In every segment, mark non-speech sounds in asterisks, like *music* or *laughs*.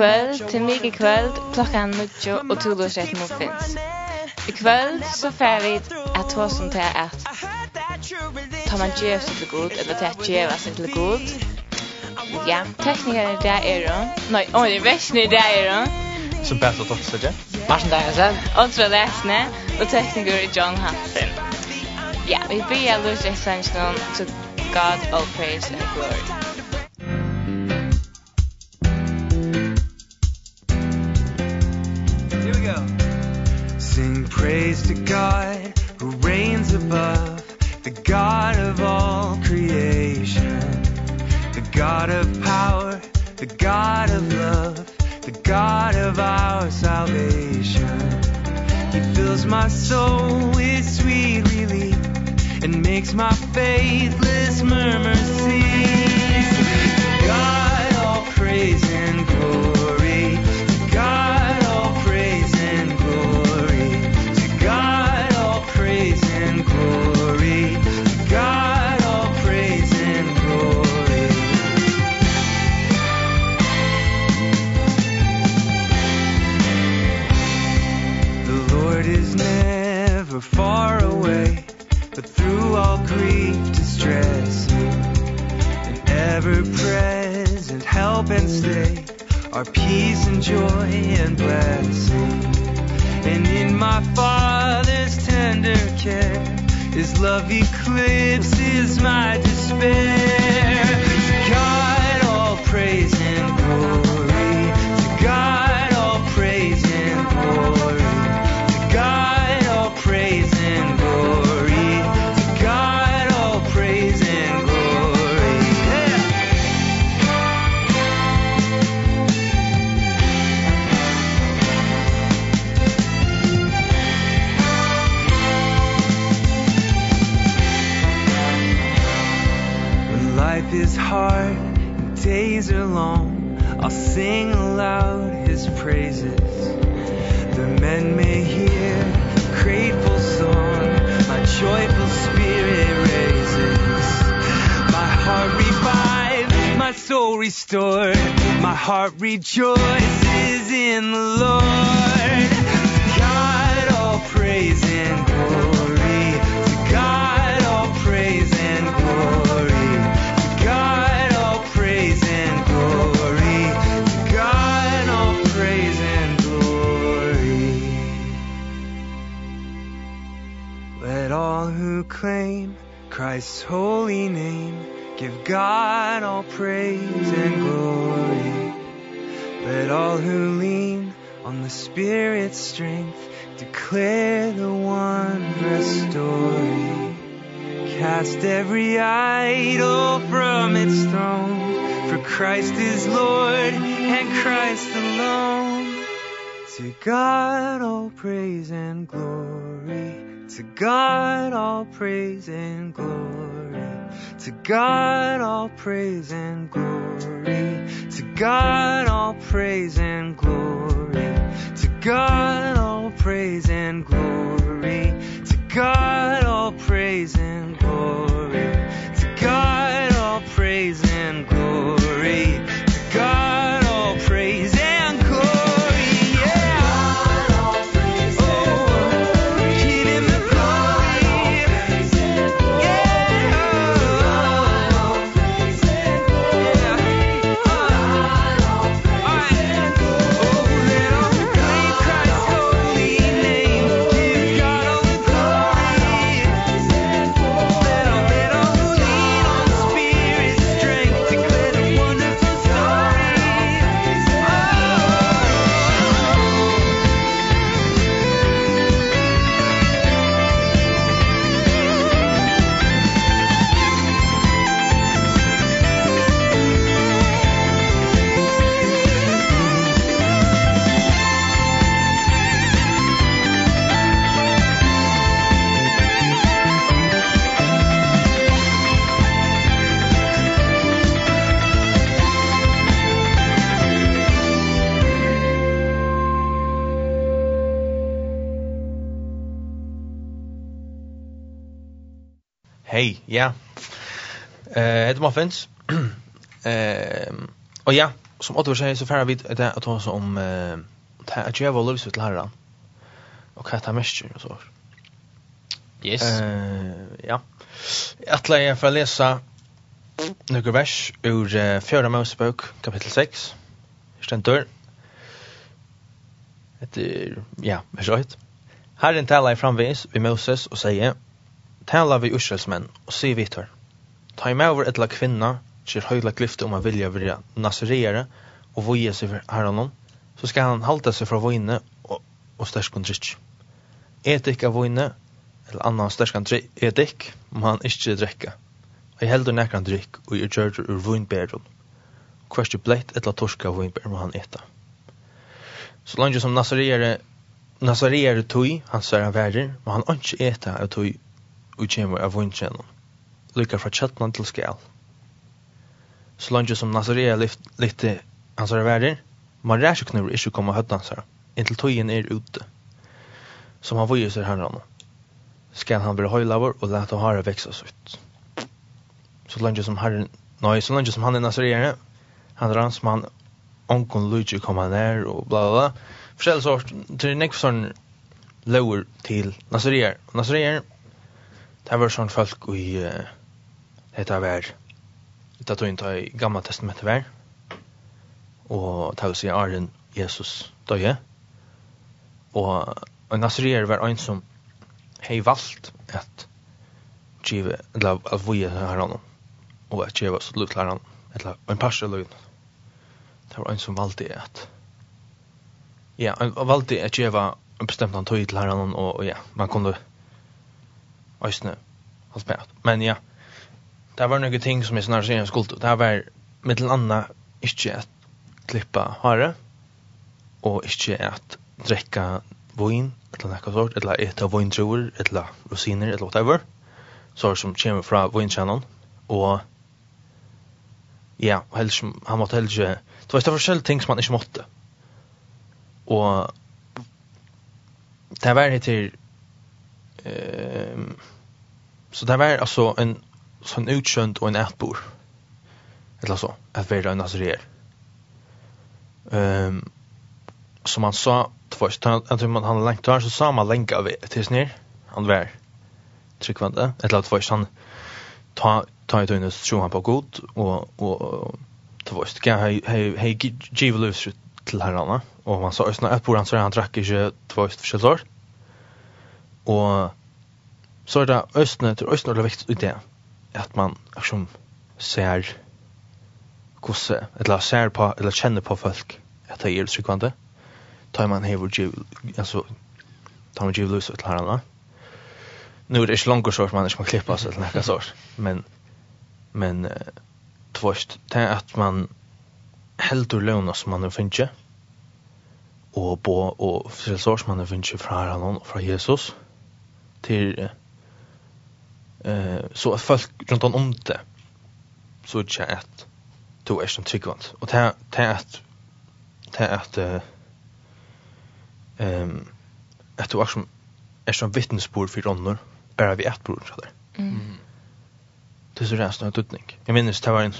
kvöld til mig i kvöld klokkan 9 og tulu sett mot finns. I kvöld så fer vi at hva som til at ta man gjev seg til god, eller til at djeva seg til god. Ja, teknikeren er dag er hun. Nei, om det er versene i dag er hun. Som Bertel Dottstadje. Marsen Dagensen. Åndra Lesne. Og tekniker John Hansen. Ja, vi blir lurt i sannsjonen to God all praise and glory. praise to God who reigns above the God of all creation the God of power the God of love the God of our salvation. He fills my soul with sweet relief and makes my faithless murmur cease God all praise and glory. far away but through all grief distress and ever present help and stay our peace and joy and blessing and in my father's tender care his love eclipses my despair. heart and days are long. I'll sing aloud his praises. The men may hear grateful song. My joyful spirit raises. My heart revives my soul restored. My heart rejoices in the Lord. God all praises. to claim Christ's holy name. Give God all praise and glory. Let all who lean on the spirit's strength declare the wondrous story. Cast every idol from its throne for Christ is Lord and Christ alone. To God all praise and glory. To God all praise and glory. To God all praise and glory. To God all praise and glory. To God all praise and glory. To God all praise and Hei, ja. Eh, heter Muffins. *clears throat* Eh, och ja, som Otto säger så färra vi det att ta om eh att jag var lugnt till herran. Och att ta mest och så. Yes. Eh, ja. Jag lägga för läsa några vers ur uh, Fjärde Mosebok kapitel 6. Stentor. Det ja, är så Herren talar framvis vid Moses och säger tala vi Israelsmenn og si vitor. Ta i mauver etla kvinna, kjer høyla glyfte om han vilja virja nazireare og voie seg for herranon, så skal han halta seg fra voine og, og størskund drikk. Etik av voine, eller annan størskan etik, må han ikkje drekka. Og jeg heldur nekran drikk og i gjørger ur voinbæren. Hverst er bleitt etla torska voinbær må han eta. Så langt som nazireare Nazareer tui, han sær han verir, må han ønsker eta av tui og kjemur av vundtjenom, lykka fra kjøttnan til skal. Så langt som Nazarea lytte hans er verder, man ræsjuknur ikke koma her, inntil tøyen er ute, som han vujer herran herran. Skal han bli høylaver og lete hara veksa sutt. Så langt som herren, nei, så langt som han er Nazarea, han ransmann, onkon lujtju koma nær og bla bla bla, forskjellig sort, til nekv sånn lower til Nazaria. Nazaria Det var sånn folk i uh, dette vær, det tog inte i gamla testamentet var og det var sier Arjen Jesus døye og en nasrier var en som hei valgt at give eller at vi har han og at give oss lut han eller en passe lögn. det var en som valgte at ja, han valgte at give en bestemt antøy til herren og, og ja, man kunne Øysene, alt med Men ja, det var noen ting som jeg snart sier jeg skulle. Det var med til anna ikke at klippa hare, og ikke at drekka vin, eller noe sort, eller eta vindruer, eller rosiner, eller whatever, så som kommer fra vindkjennom, og ja, helst, han måtte helst ikke, det var forskjellige ting som han ikke måtte, og det var etter Ehm så det var alltså en sån utkönt och en ätbor. Eller så, att vara en nazirer. Ehm som han sa först han tror man han längt där så sa man länka av tills ner han var tryckvande eller att först han ta ta ut en så han på god och och det var ska hej hej hej give loose till herrarna och man sa ösna ett på han så han drack inte två första sort Og så er det østene til østene er viktig i det, at man som ser gosse, eller ser på, eller kjenner på folk, at det er tryggvande. Tar man hever giv, altså, tar man giv løs til klarer det. Nu er det ikke langt sår, man ikke må klippa seg til nekka sår, men, men, tvoist, det er at man heldur løgna som man finner, og bo, og frilsår som man finner fra herren og fra Jesus, og till eh så att folk runt om det så chat to är som tryggvant och det det att det att ehm att du är som är som vittnesbörd för annor bara vi ett bror så där. Mm. Det är så resten av tutning. Jag minns det var en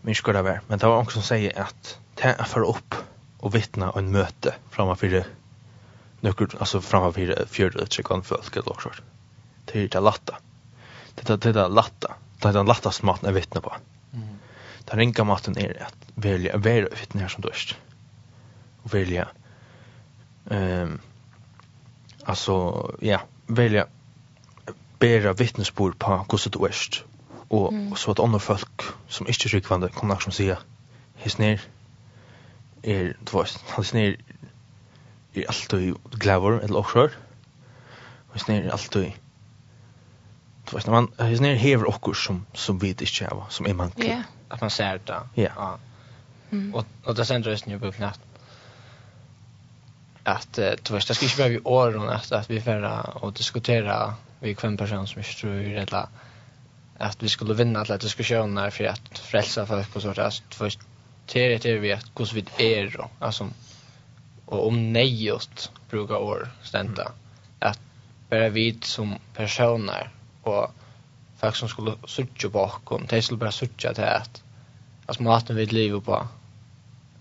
min skola var, men det var också som säger att ta för upp och vittna och en möte framför nöcker alltså framför fyra fjärde chicken folk eller något sånt. Det är det latta. Det det det latta. Det är den lattaste maten jag vittnar på. Mm. Den ringa maten är att välja välja vittnar som dörst. Och välja ehm alltså ja, välja bära vittnesbörd på hur det är och mm. så att andra folk som inte rikvande kan också säga hisner är tvås hans ner er alltid glavor eller offshore. Og snir er alltid Du vet, man är nere hever okkur som, som vi inte har, som är manklig. Yeah. Att man ser det. Ja. ja. Mm. Och, och det sen just nu på knätt. Att du vet, det ska inte behöva år åren att, att vi får och diskutera vi kvann person som inte tror eller att vi skulle vinna alla diskussioner för att frälsa folk och sånt. Alltså, du vet, det är det vi att hur vi är då. Alltså, och om nejot brukar år stända mm. att bara vi som personer och folk som skulle söka bakom de skulle bara söka till att alltså maten vid lever på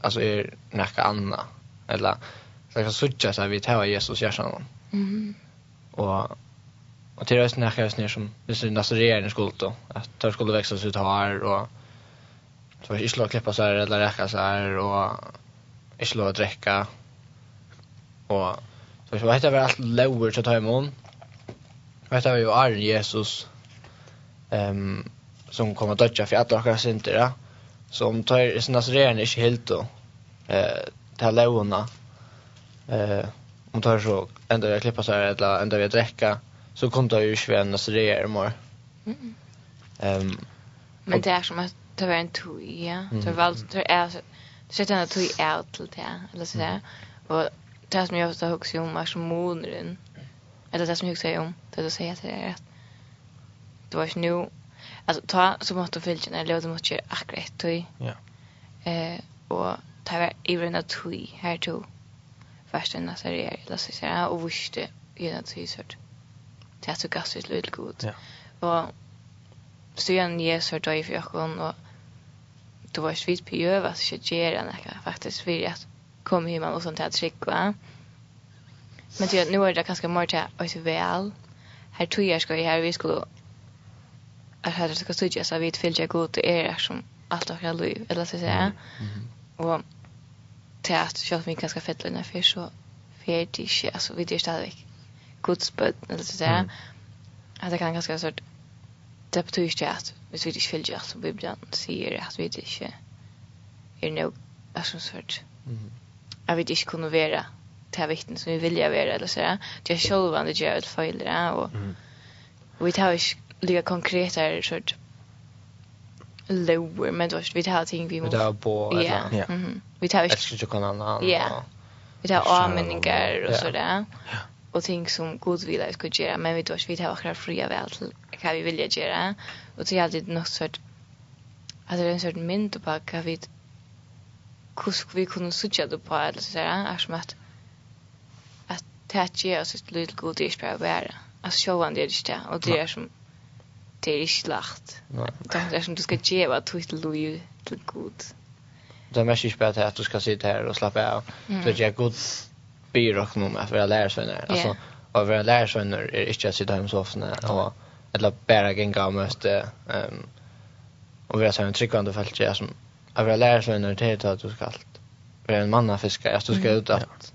alltså är er näka anna eller så kan söka så vi tar Jesus hjärtan mm. och och till näka här kanske som det är nästa regering skulle då att det skulle växa ut här och så var det slå klippa så här eller räcka så här och slå dricka Og så så hetta var allt lower så tog hon. Hetta var ju Arn Jesus. Ehm som kommer dödja för alla våra synder. Ja. Som tar sin nazaren inte helt då. Eh ta låna. Eh om tar så ända jag klippa så här eller ända vi dräcka så kom det ju svenna nazaren mer. Mm. Ehm men det är som att det var en tog, ja. Det var väl det är så det är en tog out till det eller så där. Och det som jag ofta huxar om är som monren. Eller det som jag huxar om, det du säger till dig att det var inte nu, alltså ta så mått du fyllt, när det måste göra akkurat tog. Ja. Eh, och ta var i att tog här tog. Först en nästa regering, eller så säger och visste genom tog sort. Det är så gastigt lite god. Ja. Och så igen Jesus har döj för jag och det var svit på jöva så jag ger den här faktiskt för att kom hem och sånt här trick va. Men det nu är det kanske mer till att väl. Här tror jag ska här vi skulle att här ska studera så vi vill jag gå till er som allt och jag liv eller så säga. Och till att jag mig ganska fett lönna för så färdig alltså vi det stadigt. Guds bud eller så säga. Att det kan ganska sort det betyr ikke at hvis vi ikke vil gjøre som Bibelen sier at vi ikke er noe er som sort. Mhm at vi ikke kunne være til vikten som vi vilja være, eller sånn. Det er selv om det gjør et feil, ja, og, og vi tar ikke lika konkret her, sort lower, men det vi tar ting vi må... Vi tar på, ja. ja. Vi tar ikke... Efter tjokken annan. Ja. Vi tar avmenningar og sådär. Ja. och ting som god vilja vi skulle göra men vi tar vi tar akkurat fria väl till hva vi vilja göra och så är det något sort At det er en sort mynd på hva vi hur ska vi kunna söka det på eller så där är som att att täcka ge oss ett litet god ish på vara alltså show and det är det och det är som det är slacht det är som du ska ge vad du till Louis till god det är mest spät att du ska sitta här och slappa av. Så det är god byråk nu med att vara lärarsvänner alltså att vara lärarsvänner är inte att sitta hemma så ofta och eller bara gänga och möta um, och vara så en tryckande fältje som att vara lärare det är att du ska allt vara en manna fiska att du ska ut att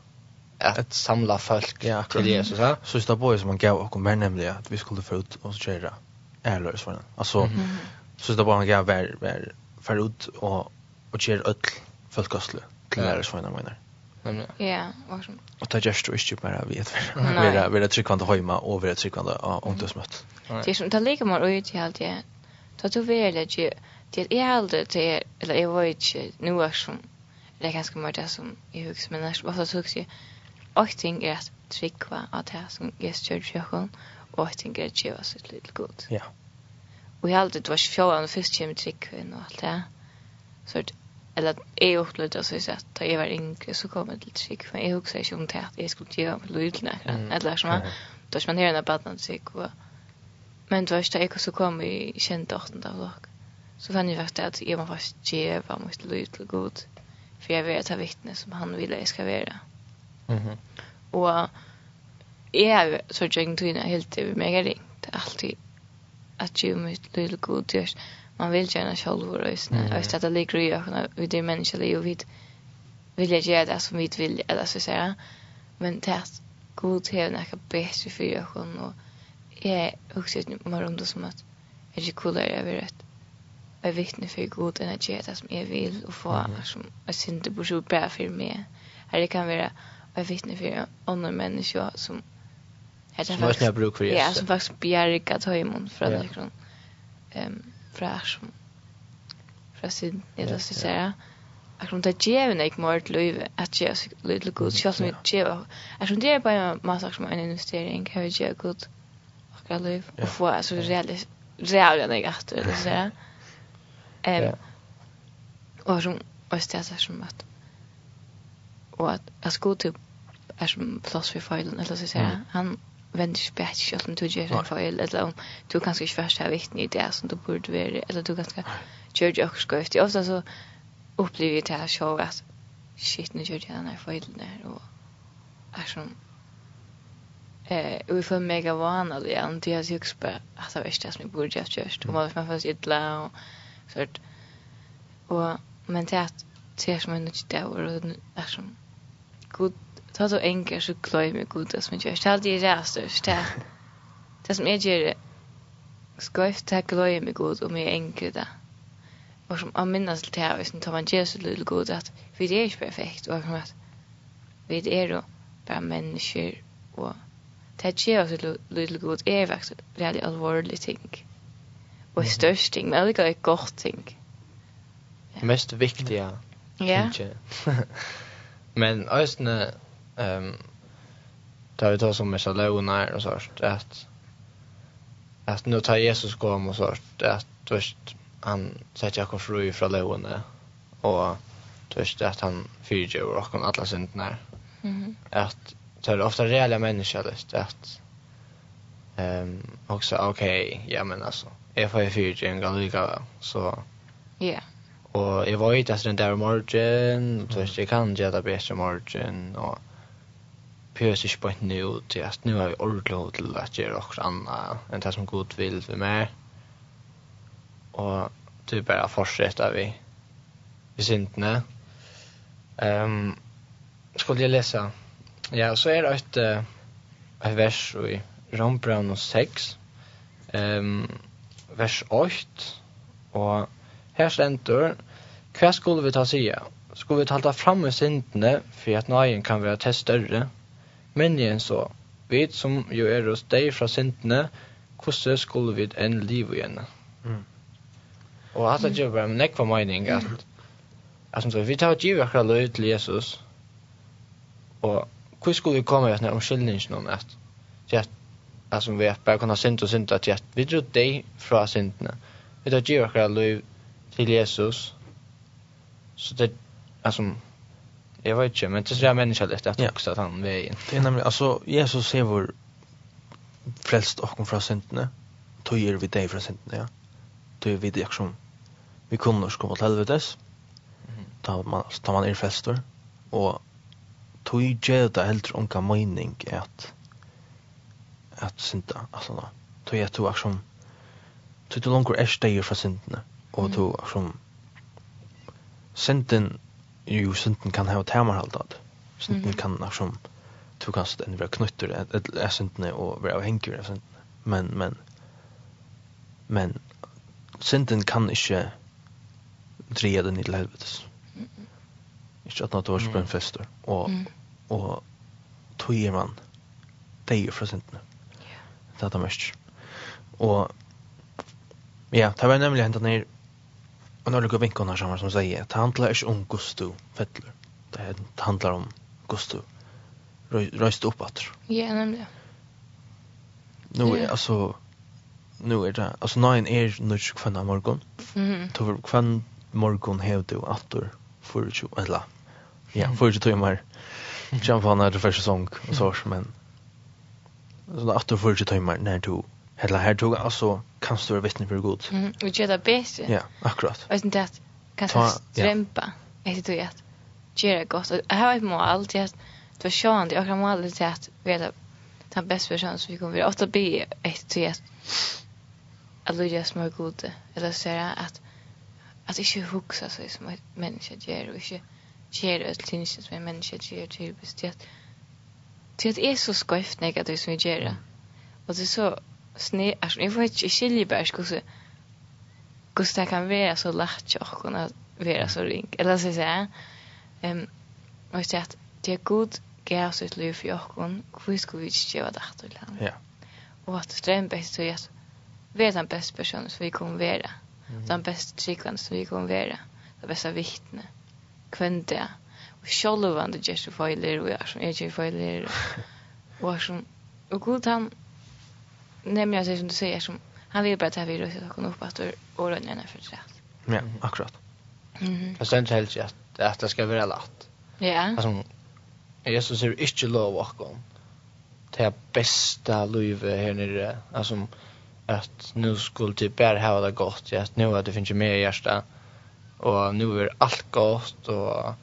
att samla folk ja, till Jesus ja. så det boys man gav och mer nämligen att vi skulle få ut och så köra eller så alltså mm -hmm. så det bara gav var var för ut och och köra öll folkastle till lärare så menar Ja, varsågod. Och ta just och inte bara vi vet vi. Vi vi det tryckande hemma och vi det tryckande och ont. Det är som det ligger man ut allt det. Ta du väl det Det är jag aldrig till, eller jag var inte nu är som, det är ganska mycket som jag hugs, men jag var så hugs jag. Och ting är att tryggva att det som Jesus kör i kyrkan, och ting är att ge oss ett litet god. Ja. Och jag aldrig, det var fjåan och först kjöva tryggven och allt det. Så att, eller att jag upplevde så att da jag var yngre så kom jag till tryggven. Jag hugs inte om det att jag skulle ge mig lite, eller som här. Då man höra när av badnad tryggva. Men det var inte det jag kom i kjent 8. dag så fann jag faktiskt att jag var fast geva mitt liv till god. För jag vet att vittne som han ville jag ska vara. Mm -hmm. Och jag har så jag tyna helt över mig ringt alltid att ge mitt liv till god. Man vill gärna själv vara ösna. Mm -hmm. Öst att det ligger i ögonen vid det människoliv och vid vilja göra det som vi vill eller så säga. Men det är att god har något bättre för ögonen och jag har också ett morgon som att är det coolare över rätt være vittne for god enn at gjøre det som jeg vil, og få som jeg synes det så bra for meg. Her det kan være å vittne for andre mennesker som Hetta er faktisk bruk for Jesus. Ja, som faktisk bjerga tøymon fra yeah. liksom, Ehm fra som fra sin eller så säga. Att det tar geven ik mer till löve att ge oss lite god chans med geva. Att hon det bara massa som en investering kan vi ge god och kan löv och få så reellt reellt jag att så Ehm um, och som och det är som att och att jag ska typ är som plats för filen eller så säga han vänder sig bättre själv du ger en fil eller om du kanske inte först har viktigt i det som du borde vara eller du kanske gör jag också skött ofta så upplever det här så att shit nu gör jag den här filen där och är som Eh, vi får mega vana det. är inte Jag tycker att det är det värsta som jag borde ha gjort. Och man får sitt illa och sort och men det att ser som en nytt det och är som god ta så enkelt så klöj mig god det som jag gör. Ställ alltid räst och ställ. Det som jag gör skojt ta klöj mig god och mig enkelt det. Och som jag minnas till det här och tar man Jesus lille god att vi är inte perfekt och som att vi är då bara människor och det här ger oss lille god är faktiskt väldigt allvarlig ting og mm. størst ting, men allikevel et godt ting. Ja. Mest viktiga. ja. men østene, um, tar vi tar som med sjaløvene og sånt, at, at nå tar Jesus kom og sånt, at du han setter akkur fru fra løvene, og du vet, at han fyrer over akkur alle syndene. Mm -hmm. At det er ofte reelle mennesker, at, um, också okej, ja men alltså jeg får fyrt en gang lika så... Ja. Og jeg var ikke etter den der morgen, og så jeg kan gjøre det bedre morgen, og pøs ikke på et nu til at nu har vi ordentlig til at gjøre også annet enn det som god vil for meg. Og det er bare fortsetter vi i sintene. Um, skulle jeg lese? Ja, så er det et, et vers i Rombrand 6. Um, vers 8, og her stendur, hva skulle vi ta sige? Skulle vi talta fram med syndene, for at nøyen kan være til større? Men igjen så, vi som jo er hos deg fra syndene, hvordan skulle vi enn liv igjen? Mm. Og at det gjør bare med nekva mening at, at som sagt, vi tar givet akkurat løy til Jesus, og hvordan skulle vi komme i at omskyldningen om at, at alltså vi att bara kunna synd och synd att vi drog dig från synderna vi tar givet våra liv till Jesus. Så det alltså jag vet inte men det är så jag människa lite att också att han vägen det är nämligen alltså Jesus ser vår frälst och från synderna tog er vi dig från synderna ja. Tog vi dig som vi kunde oss komma till helvetes. Ta man ta man er fester och tog ju det helt onka mening att at synda altså da. Tog är det också tog du langer er steg fra syndene og tog också synden jo synden kan ha termer halt att synden kan också du kan stå en vara knutter är synden och vara hänger syndene men men men synden kan inte dreja den i helvetes ikke at natt årsbrønn fester, og, og tog er man deg fra syndene detta mest. Och ja, det var nämligen hänt ner och några går vinkorna som säger att handlar inte om gusto fettler. Det handlar om gusto röst uppåt. Ja, nämligen. Nu är alltså nu är det alltså nine är nu kvanna morgon. Mhm. Tog kvann morgon hevdu attor för ju eller ja, för ju timmar. Jump on där för säsong och så men sånn at du får ikke tøymer når du Hela här tog alltså kan stå vittne för god. Mm, och det är bäst. Ja, akkurat. Och sen det kan ta strumpa. Är det ju att göra gott. Jag har ett mål till att då sjön jag kan mål till att vara den bästa personen som vi kommer vara. Ofta bli ett till att att lyda små gode. Eller säga att att inte huxa sig som ett människa gör och inte gör ett linnskap som en människa gör till bestämt till att är så skevt när jag det som jag gör. Och det är så sne... alltså jag får inte skilja bara så så det kan vara så lätt jag kunna vara så ring. Eller så säga. Ehm och jag säger att det är god gav sitt liv för jag kun. Hur ska vi göra det att lära? Ja. Och att ström bäst så vi vet den bästa personen som vi kommer vara. Den bästa tryggvann som vi kommer vara. Den bästa vittne. Kvända sjálva han det just filer och jag som är ju filer och som och god han nämner sig som du säger som han vill bara ta vidare så kan upp att och röna henne för det. Ja, akkurat. Mhm. Fast sen helst att att det ska vara lätt. Ja. Alltså Jesus är inte lov och kom. Det bästa livet här nere alltså att nu skulle typ bara ha det gott, att nu att det finns ju mer i hjärta och nu är allt gott och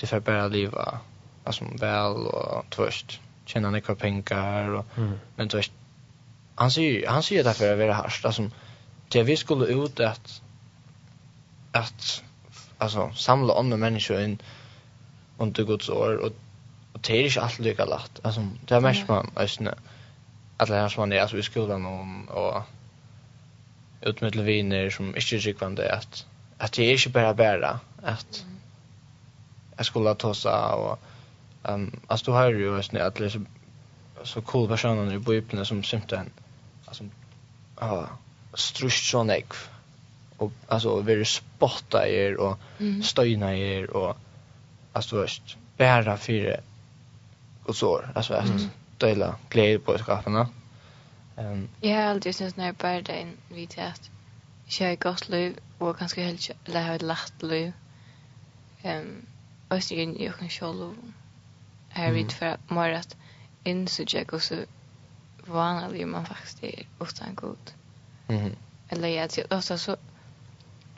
det får bara leva alltså väl och tvärst tjäna några pengar och mm. men tvärst han säger han säger därför att vara harst alltså det vi skulle ut att att alltså samla andra människor in under Guds år och och det är inte alltid lika lätt alltså det är mest man alltså alla här som man är alltså i skolan och och utmedel viner som inte är rikvande att att det är inte bara bara att jag skulle ta så och ehm alltså du har ju just när alla så så cool personer i Bibeln som simpelthen alltså ja strust så och alltså vi spotta er och mm. stöjna er och alltså först bära för och så alltså att mm. dela glädje på skaparna. Ehm um, ja, alltid syns när bara den vid att jag har gott liv och ganska helt lätt lätt liv. Ehm oss inn i okken sjolv her vidt for at mer at insugga och så vanlig man faktisk er utan god. Mm. Eller jag til ofta så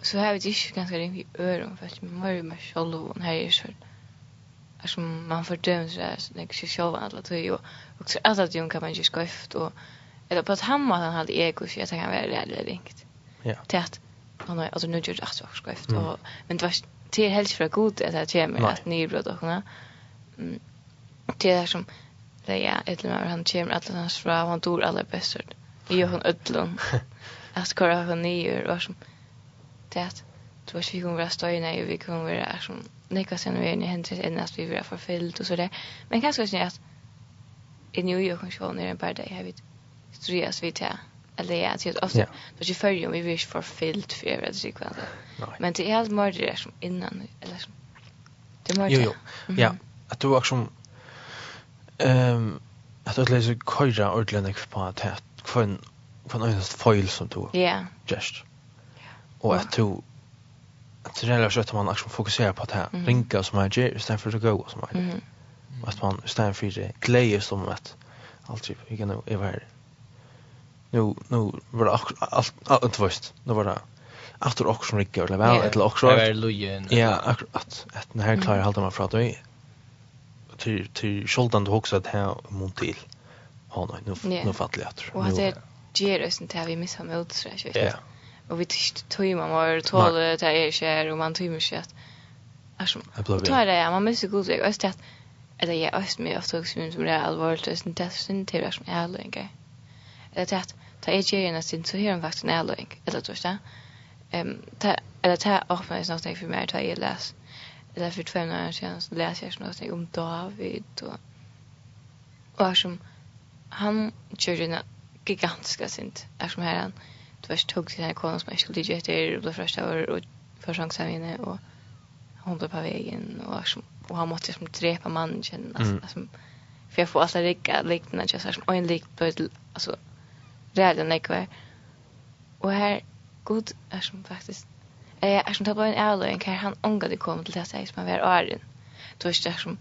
så har vi det inte ganska ring i øren for at man är med själv og her er så alltså man fördöms så här så det är själv alla tror jag och så alltså att jag kan man ju skäft och eller på att han var han hade ego så jag tänker väl det är ringt. Ja. Till att han har alltså nu gjort att skäft och men det var det är helt för god att det kommer att nybrott och såna. Mm. Det är som det ja, ett eller han kommer att hans fra han dor allra bäst. Vi gör hon ödlon. Att köra hon nyer och som det att du vet vi kommer vara stöjna och vi kommer vara som nekva sen vi är händer än att vi blir förfyllt och så där. Men kanske så att i New York och så när bara det dagar har strias ströjas vi till eller ja, det är ofta yeah. då ju för ju vi vill för fyllt för det sig kvar. Men det är allt mer det som innan eller som det mer. Jo jo. Ja, att du också ehm att du läser köra ordentligt på att här från från en foil som du. Ja. Just. Och att du att det är så att man också fokuserar på att här ringa som man gör istället för att gå som man Mhm. Att man istället för det glädje som att alltid vi kan över nu nu var det allt allt först nu var det efter och som rycker eller väl eller också så var lujen ja att att den här klarar hålla man från dig till till skulden du också att här mot till han nu nu fattlig jag tror och det ger oss inte vi missar med ut så ja och vi tog man var tål det är kär och man tog mig att alltså tar det ja man missar god jag öst att eller jag öst mig ofta också som det är allvarligt det är inte det som är allvarligt eller til at ta jeg gjør en sin, så har han faktisk en ærløyng, eller du ikke. Um, ta, eller ta opp meg sånn for meg, ta jeg les, eller for tvem år siden, så leser jeg sånn om David, og, og som, han gjør en gigantiska synd, som här han, du vet, tog sina ikoner som jag skulle ligga efter, och blev första år, och försångsamlinne, och hon blev på vägen, och, som, och han måste liksom drepa mannen, alltså, mm. alltså, för jag får alltid rika liknande, jag sa som, och en lik blev, alltså, rædda nekvar. Och här god är som faktiskt Eh, er som tar på en avløying her han ångade kom till det seg som han var åren. Då är det som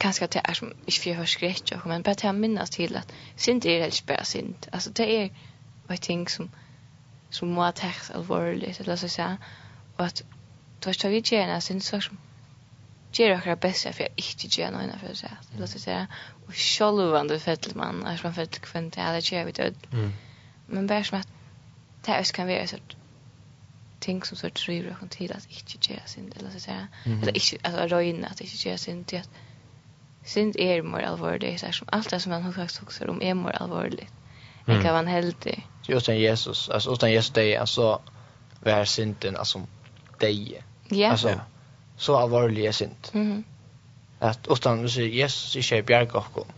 kanske att det är som, inte för jag har och men bara til å minnas till att synd är helst bara synd. Alltså det er en ting som, som må ha tekst alvorlig, eller så säga och att då vet ikke, vi tjener synd, så som, gjør akkurat det bästa för jag inte gör någon för sig. Det låter så och självande fett man är man fett kvint det är jag vet öd. Men bara som att det är kan vara så ting som så driver jag kan till att inte göra sin det låter så eller inte alltså röjna att inte göra sin det synd är mer allvarligt så som allt det som man har sagt också om är mer allvarligt. Det kan vara helt Utan Jesus, alltså utan Jesus det alltså vär synden alltså dig. Ja. Alltså så alvorlig er sint. Mm. At utan du sier, Jesus ikke er bjerg av kom,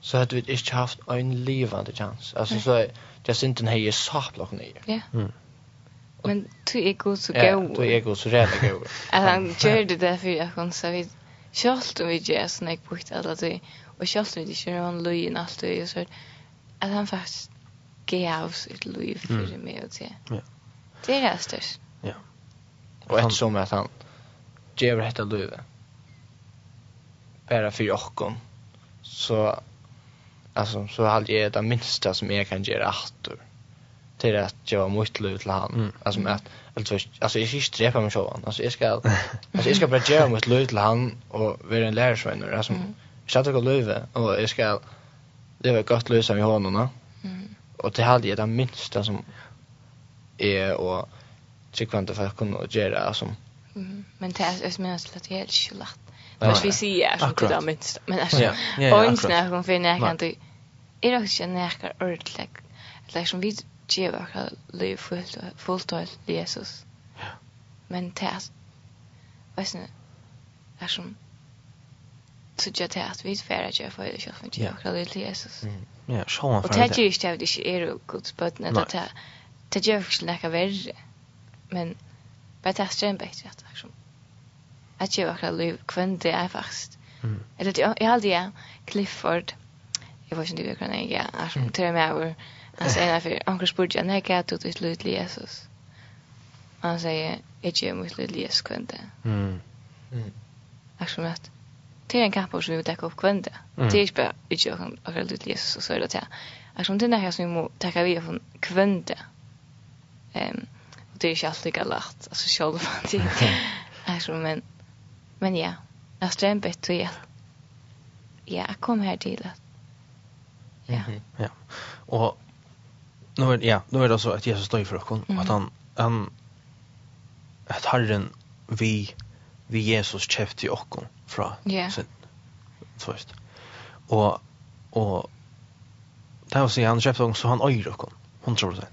så hadde vi ikke haft en livande chans. Altså, mm. så det er sinten her er og nye. Ja. Mm. Men du er god så gav. Ja, du er god så redd gav. At han gjør det derfor at kan så vi, kjølt om vi gjør sånn jeg brukt alle tøy, og kjølt om vi ikke gjør han løyen alt tøy, og så at han faktisk gav sitt liv for meg og til. Ja. Det er det størst. Ja. Og ettersom at han, ger hetta livet. Bara för jocken. Så alltså så har jag det minsta som jag kan göra åter till att jag var mycket löv till han. Mm. Alltså att alltså alltså jag ska dräpa mig själv. Alltså jag ska *laughs* alltså jag ska bara göra mycket löv till han och vara en lärarsvän alltså mm. jag ska ta löve och jag ska det var gott lösa med honom. Mm. Och det hade jag det minsta som är och tycker inte för att kunna göra alltså Mm. Men det är som jag skulle ta helt skjulat. Vad vi säger är som det minst. Men alltså, och inte när hon finner jag kan du... är det också när jag är ordentlig. Eller som vi ger våra liv fullt fullt av Jesus. Men det är vad sen är som så jag tar att vi färra jag för det själv inte jag kallar det Jesus. Ja, så han för det. Och det är ju inte det är ju gott spötnet att det det gör faktiskt näka värre. Men Men det är strömbäck rätt liksom. Att jag verkligen liv kvinn det är fast. Mm. Eller det jag hade jag Clifford. Jag vet inte det er kan jag är som tre med över. Han säger för onkel Spurgeon när jag tog till slut Jesus. Han säger är ju mot slut Jesus kvinn det. Mm. Mm. Alltså att det är en kamp som vi vill täcka upp kvinn det. Det är ju bara inte jag kan och slut Jesus så är det. Alltså det är här som vi må täcka vi från kvinn det. Ehm det är inte alltid lika lätt. Alltså själv fan tid. Alltså *laughs* men men ja. Jag strämper till att ja, jag kom här till att ja. Ja. Och nu är ja, nu är det så att Jesus står för oss och att han han att Herren vi vi Jesus käfte i oss fra yeah. sin Först. Och och det var så han käfte oss så han öjer oss 100%.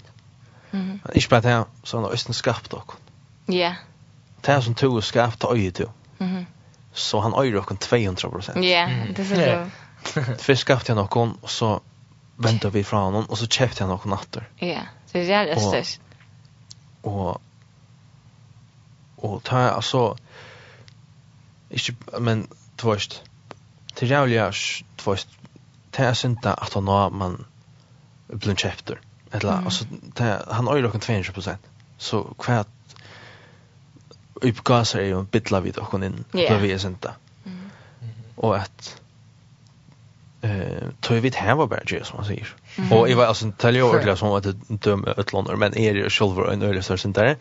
Mhm. Mm. Ikke bare det, så han har østen skapt dere. Ja. Det er som to er skapt til øye til. Mm. Så han øyre dere 200%. Ja, det ser du. Først skapte han dere, og så ventet vi fra honom, og så kjøpte han dere natter. Ja, det er det størst. Og, og ta, altså, ikke, men, tvørst, til jævlig, tvørst, ta er synda at han har man blir kjøpter. Eller, mm. alltså, det, han har ju rocken 200%. Så kvart uppgasar är ju en bitla vid och in. Yeah. Vi är senta. Mm. Och att eh tog vi det här var bara det som man säger. Mm. Och jag var alltså tälja jag ordentligt som att döma ett land men är det själva en öre så där.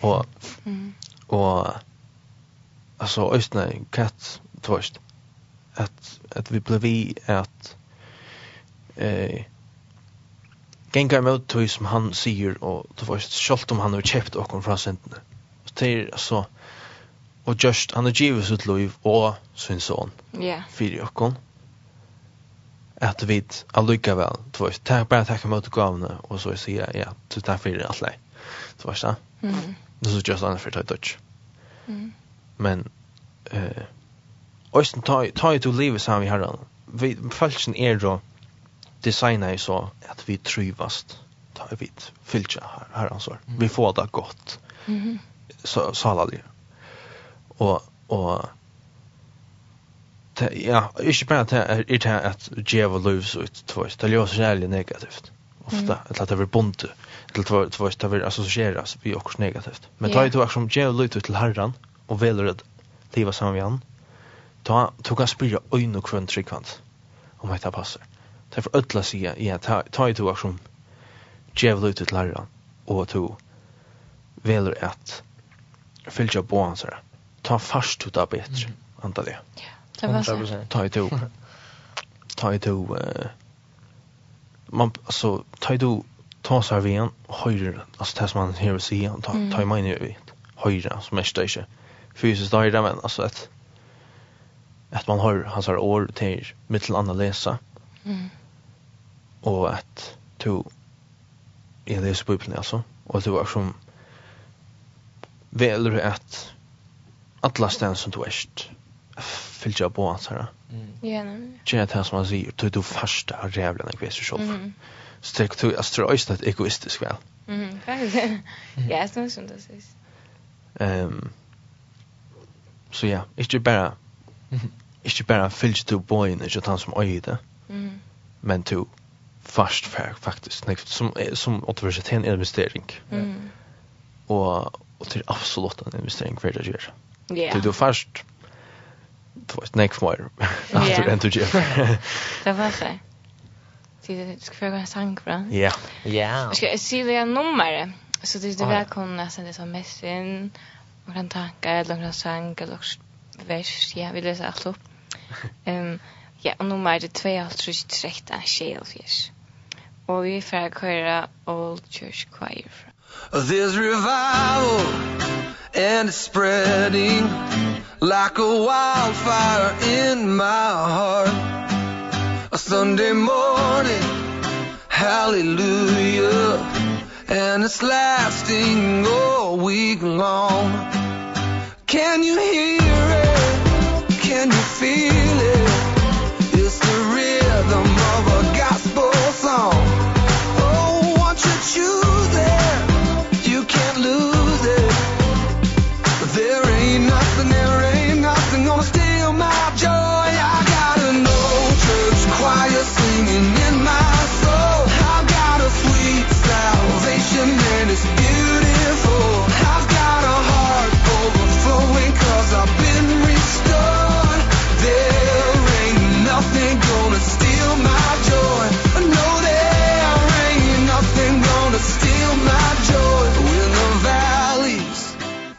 Och mm. och alltså östna katt tvåst att att vi blev vi att eh gengar mot tog som han sier, og det var sjalt om han har kjøpt okkur fra sentene. Så det er altså, og just, han har givet sitt liv og sin son, yeah. fyrir okkur, at vi allukka vel, det var takk, bare takk mot gavene, og så sier jeg, ja, du takk fyrir alt lei, det var sånn. Mm. Det er just annet for tøy dødj. Mm. Men, eh, uh, Øysten, ta i to livet sammen i herren. Vi, falskjen er då, designa är så att vi trivast ta vi filcha här här alltså Mm. Vi får det gott. Mhm. Mm så så alla det. Och och te, ja, inte bara att det är det att ge vad livs ut tvåst. Det låter jävligt negativt ofta mm. att det blir bunt till två två det vill associeras vi också negativt. Men ta ju du som ge lut ut till herran och väljer att leva som vi han. Ta tog kan spira ögon och kvant tryckvant om det passar det er for ødla sida, ja, ta, ta i to er som djevel ut til lærra, og to veler at fylgja på hans her. Ta fast ut av betre, mm. antar det. Ja, det var så. Ta i to. Ta i to, uh, man, altså, ta i to, ta seg av igjen, høyre, altså det som han her vil sida, ta, mm. ta i mine høyre, som er støyse, fysisk høyre, men altså et, at man har hans her år til mittel anna lesa, mm og at to jeg leser Bibelen altså. Og at du er som veler at alla stedene som du erst fyllt på hans her ja nemlig. Kjenner det som han sier du er du første av rævlen jeg vet så så det er jeg tror også det er egoistisk vel ja det synes som det sies så ja ikke bare ikke bare fyllt du boyen, henne ikke han som øyde men du fast faktiskt nej, som som återvärt en investering. Mm. Och och till absolut en investering för det gör. Ja. Det du fast två var snack för att det inte. Det var så. Det ska för en sang va? Ja. Ja. Ska jag se det nummer så det är välkomna sen det som mest in och kan tacka eller några sang eller vers ja vi läser allt upp. Ehm *laughs* ja och nummer 2 alltså 13 shell fish. Og vi får køyre Old Church Choir fra. There's revival and it's spreading like a wildfire in my heart. A Sunday morning, hallelujah, and it's lasting all week long. Can you hear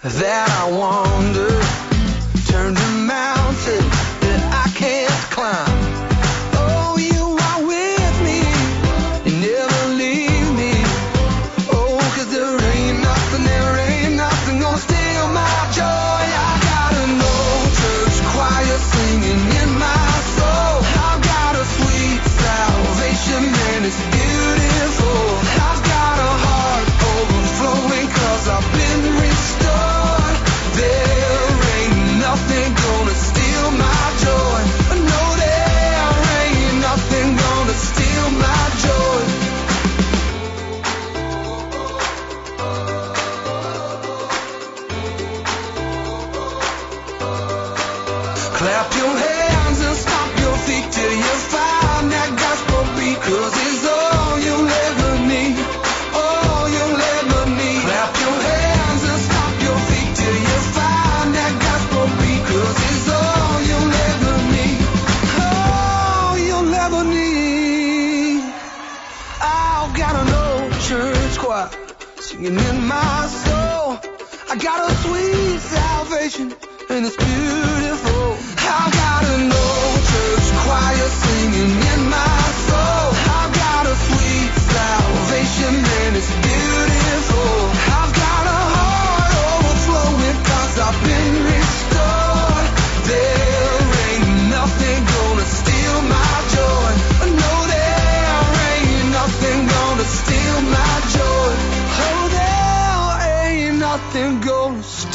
that I want.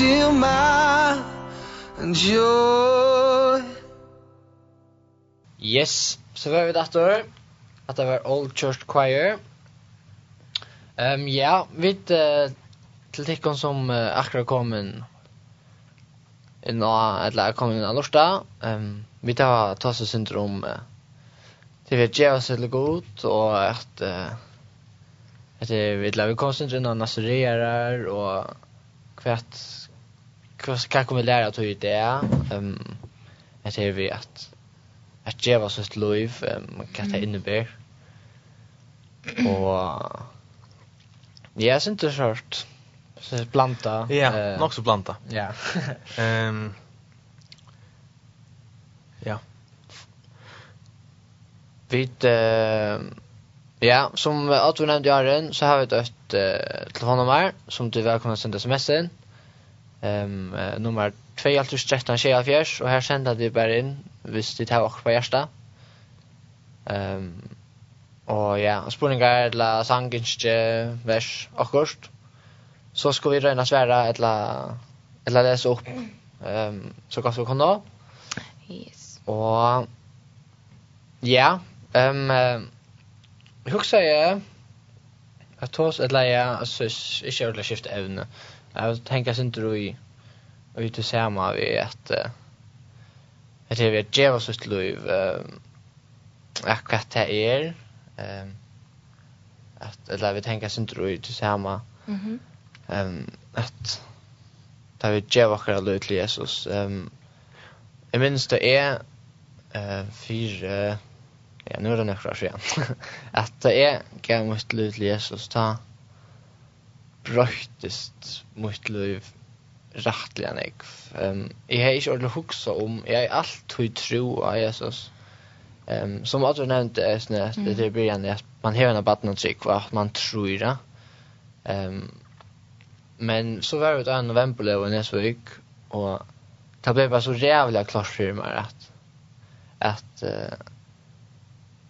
steal my joy. Yes, så var vi dator. At det var Old Church Choir. Ehm um, ja, vi uh, til tikkon som uh, akkurat kom inn inn og eller kom inn av Lorsta um, vi tar tasse syndrom uh, til vi gjør oss litt godt og at uh, at vi tar vi kom syndrom av nasererer og kvart hva kommer lära att hur det? Är ehm jag vi att att ge oss ett liv man kan ta in Og och jeg synes det sort så planta ja nog så planta ja. *laughs* Ehm ja. Vi eh Ja, som Arthur nevnte i Arjen, så har vi ett uh, telefonnummer som du er velkommen til att sende sms in. Ehm um, uh, nummer 21374 och här sända det bara in visst det har också på första. Ehm um, och ja, spurningar la sanginske vers akkurst. Så ska vi röna svära eller eller läsa upp ehm um, så kan vi kunna. Yes. Och ja, ehm um, hur ska jag att ta oss eller ja, alltså inte ordentligt skifta. Jag tänker sen inte då i och ute samma vi att att det vet jag vad så till liv eh akkurat det är ehm att eller vi tänker sen inte då ute samma mhm. ehm att där vi ger vackra lov till Jesus ehm Jeg minns det er eh fire, ja nu er det nøkker igjen, at att det är gammalt lov til Jesus ta brøttist mot liv rettelig enn jeg. Um, jeg har ikke ordentlig huksa om, jeg har alltid tro av Jesus. Um, som Adrian nevnte, er sånn at det er begynnende at man har en abatten og trygg, og at man tror det. Um, men så var det en novemberlev i Nesvøk, og det ble bare så rævlig klart for meg at at uh,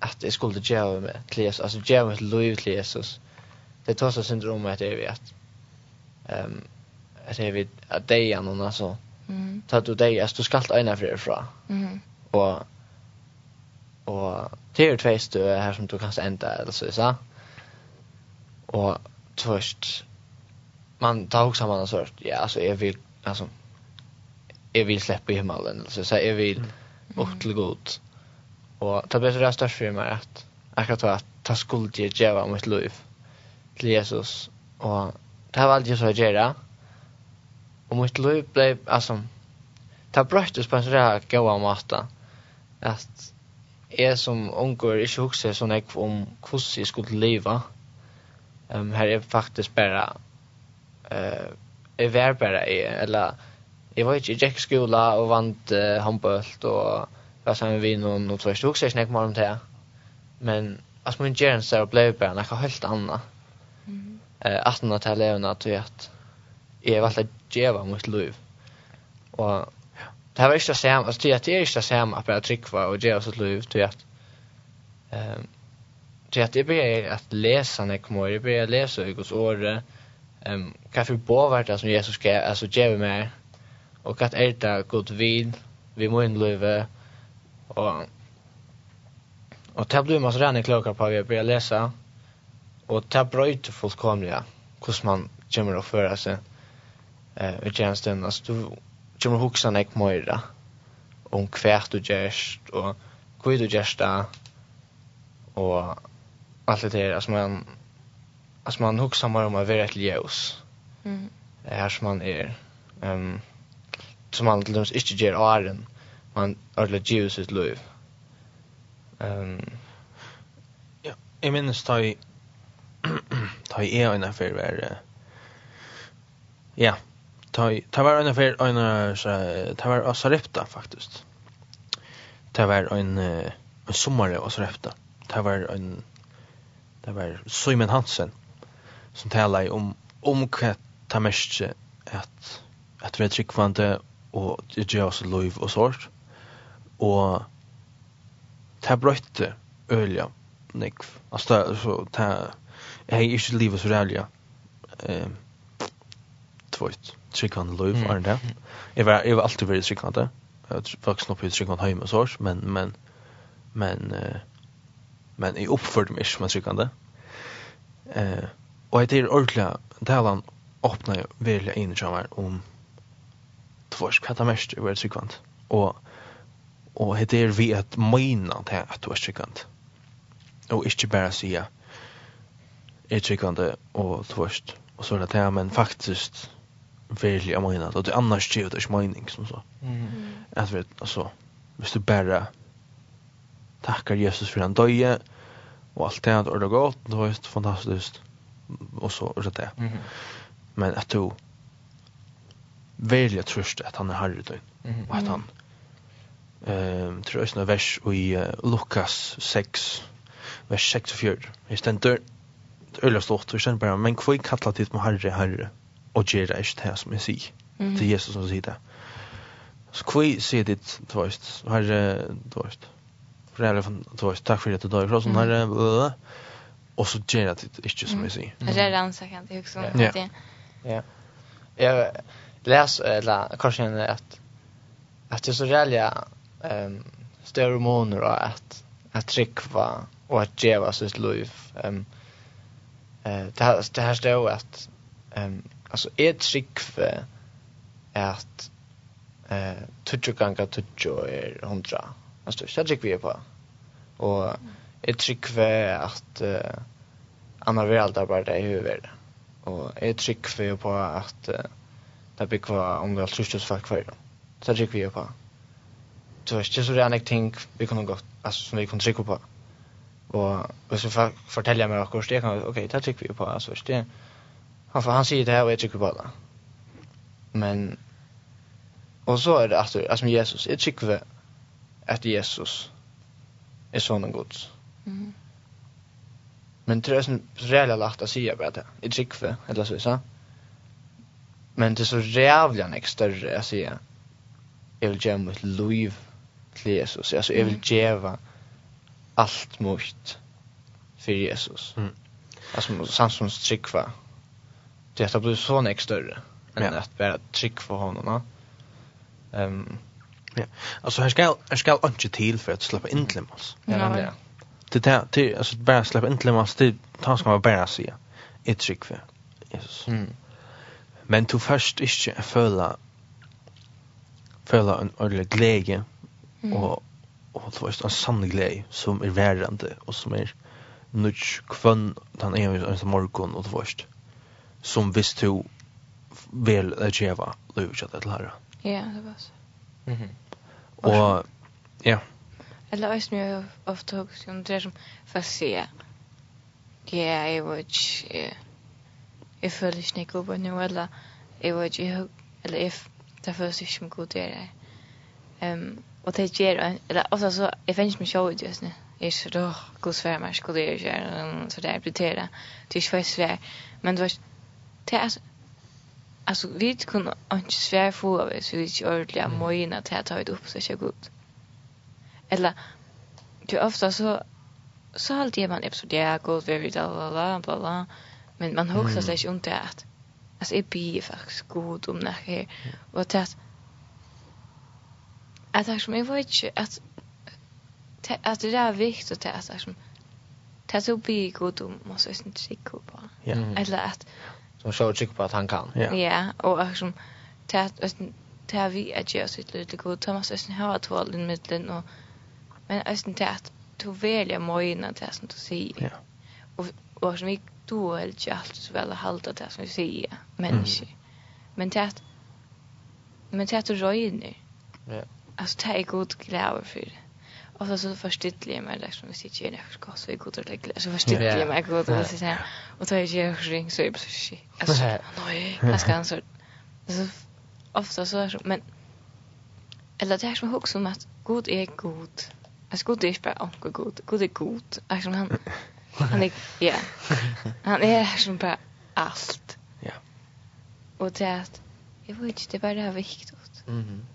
at jeg skulle gjøre meg til Jesus, altså gjøre meg til lov til Jesus det tar sig syndrom att det vet. vi att ehm att det är att det är någon alltså. Mm. Ta du dig att du ska ta ena för ifrån. Mm. och och det är två stö här som du kan ända eller så. Så och först man tar också man har så ja alltså jag vill alltså jag vill släppa himmelen eller så så jag vill upp till god och ta bättre rast för mig att akkurat kan ta ta skuld ge ge mitt liv til Jesus, og det var alt jeg så å gjøre, og mitt liv ble, altså, det brøttes på en sånn gøy måte, at jeg som unger ikke husker sånn jeg om hvordan jeg skulle leve, um, her er faktisk bare, uh, jeg var bare i, eller, jeg var ikke, i Jack skola og vant uh, håndbølt, og var sammen med noen, og så jeg husker ikke jeg om det, men, altså, min gjerne så ble bare noe helt annet, eh till til levna til at jeg valgte å gjøre mot liv. Og det var ikke det samme, altså til at det er ikke det samme at bare trykva og gjøre sitt liv til at um, til at jeg begynner at lesa når jeg kommer, jeg begynner at lesa i Guds året, um, hva for båvart som Jesus ska altså gjøre meg, og hva er det god vid, vi må innløve, og Og det blir man så rene klokere på at jeg begynner å lese, Och det bröjt fullkomliga hur man kommer å føre seg eh, i tjänsten. Alltså du kommer att huxa nek mera om kvärt du gärst och hur du gärsta och allt det där. Alltså man, alltså man huxar mer om att vara ett ljus. Mm. Här som man är. Um, som man till dømes ikke gjør åren, man ordentlig gjør sitt liv. Um, ja, jeg minnes da i ta i en affär var ja ta ta var en affär en så ta var Sarepta faktiskt ta var en en sommare och Sarepta. Ta var en det var Simon Hansen som talade om om vad ta mest att att vi är tryckvande och det gör oss liv och sånt och ta brötte ölja nek alltså så ta hei ikke livet så rævlig. Ehm tvått tryggvande liv er det. det? Jeg var jeg var alltid veldig tryggvande. Jeg var vokste opp i heim og så men men men men jeg oppførte meg ikke som en tryggvann. Eh og jeg er ordentlig talan åpna jeg veldig inn i meg om tvått hva er det mest var tryggvann. Og og det er vi at møyna til at du er tryggvann. Og ikke bare sier er tryggvande og tvørst. Og så er det det, men faktisk virkelig jeg mener, og det annars gjør det ikke mening, som så. Mm. At vi, altså, hvis du bare takkar Jesus for han døye, og alt det, har det er godt, det var just fantastisk, og så er det det. Mm. Men at du virkelig trøst at han er herre døgn, mm. og at han, ehm tror jag vers i uh, Lukas 6 vers 6 och 4. Det øyla stort, og kjenner bara men kvoi er tid med herre, herre, og gjør det ikke det som jeg sier, mm. det er Jesus som sier det. Så kvoi sier dit, du veist, herre, du veist, for jeg er, du veist, takk for at du dør, og sånn herre, og så gjør det ikke som jeg sier. Herre er ansakant, jeg husker om det. Ja. Jag läs eller kanske en att att det er så rævlig um, større måneder att att trykva och att djeva sitt liv. ehm Eh det här det här står att ehm alltså är att eh tutjo ganga tutjo är 100. Alltså det tycker vi på. Och är för att eh andra vi alltid bara i huvudet. Och är för på att det blir kvar om det är fack för. Så tycker vi på. Så det är så det är en ting vi kan gå alltså som vi kan trycka på. Och hvis så for, fortäljer jag mig det kan okej, ok, det tycker vi på alltså det han för han säger det her, og jeg tycker på det. Men och så är det alltså alltså med Jesus, jag tycker att Jesus är sån god. Mm. Men det är sånn reella lagt att säga på det. Jag tycker eller så så. Men det er så jävla näck større, att säga. Jag vil gjøre mitt liv til Jesus. Alltså jeg vil mm allt mot för Jesus. Mm. Alltså Samsons trick va. Det har blivit så mycket större än ja. att bara trick för honom. Ehm um, Ja. Alltså här ska här ska inte till för att släppa in till oss. Ja, ja. Det där till alltså bara släppa in till oss till han ska man bara se. Ett trick för Jesus. Mm. Men du först inte följa följa en ordentlig glädje och og det var en sann glede som er værende, og som er nudge kvann den ene eneste morgon og det var som visst du vel er djeva løy til herre. Ja, det var så. Mm. Og, ja. Eller også mye ofte hos om det er som fast sier, ja, jeg var ikke, jeg føler ikke ikke oppe nå, eller jeg var ikke, eller jeg, det føles ikke som god det er. Um, Och det ger en eller alltså så jag finns mig show just nu. Är så då god svär man skulle ju göra så där prioritera. Det är svårt svär. Men du vet det är alltså vi kunde inte svär få av så vi är ordentliga mojna att här tar ut upp så jag gott. Eller du ofta så så halt jag man episode ja god very bla bla bla bla men man hugger sig inte att alltså är bi faktiskt god om det här och att att jag som jag vet inte att att det är viktigt att jag som det så blir god om man så inte trycka på. Ja. Eller att som så trycka på att han kan. Ja. Ja, och att som det det vi att göra sitt lite god Thomas är har att i den mitten och men östen det att du välja mojna det som du säger. Ja. Och och som vi du är det allt så väl att hålla det som vi säger människor. Men det men det att du röjer nu. Ja alltså det är god glädje för det. Och så så förstittle jag mig liksom hvis jag gör något gott så är god att lägga så förstittle jag mig god och så här. Och ta jag gör ring så är det så shit. Alltså nej, jag ska ansvar. Så ofta så är det men eller det är som hooks om att god är god. Alltså god är bara onkel god. God är god. Alltså han han är ja. Han är som bara allt. Ja. Och det är att jag vet inte det är bara det här viktigt. Mhm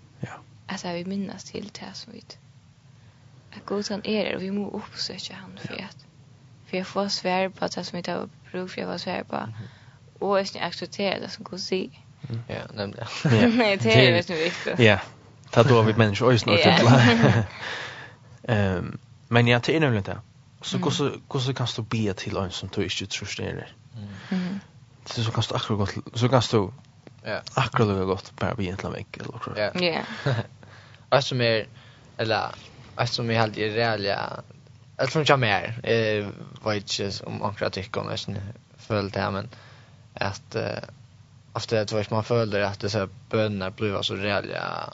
alltså vi minnas till det som vi att god han är och vi må uppsöka han för att för jag får svär på det som vi tar bruk för jag var svär på. Och jag accepterar det som god säger ja nämligen nej *laughs* det är ju så viktigt ja ta då vi människor och snart ehm men jag till nämligen det så hur så hur så kan du be till en som du inte tror det är så kan du akkurat så kan du Ja. Akkurat lukka godt, bare vi eller vinkel. Ja. Ja. *laughs* Og som er, eller, og som er helt i realia, eller som kommer her, jeg vet inte om akkurat tycker om jeg føler det här men att uh, ofte det var man føler at disse bønene blir så reella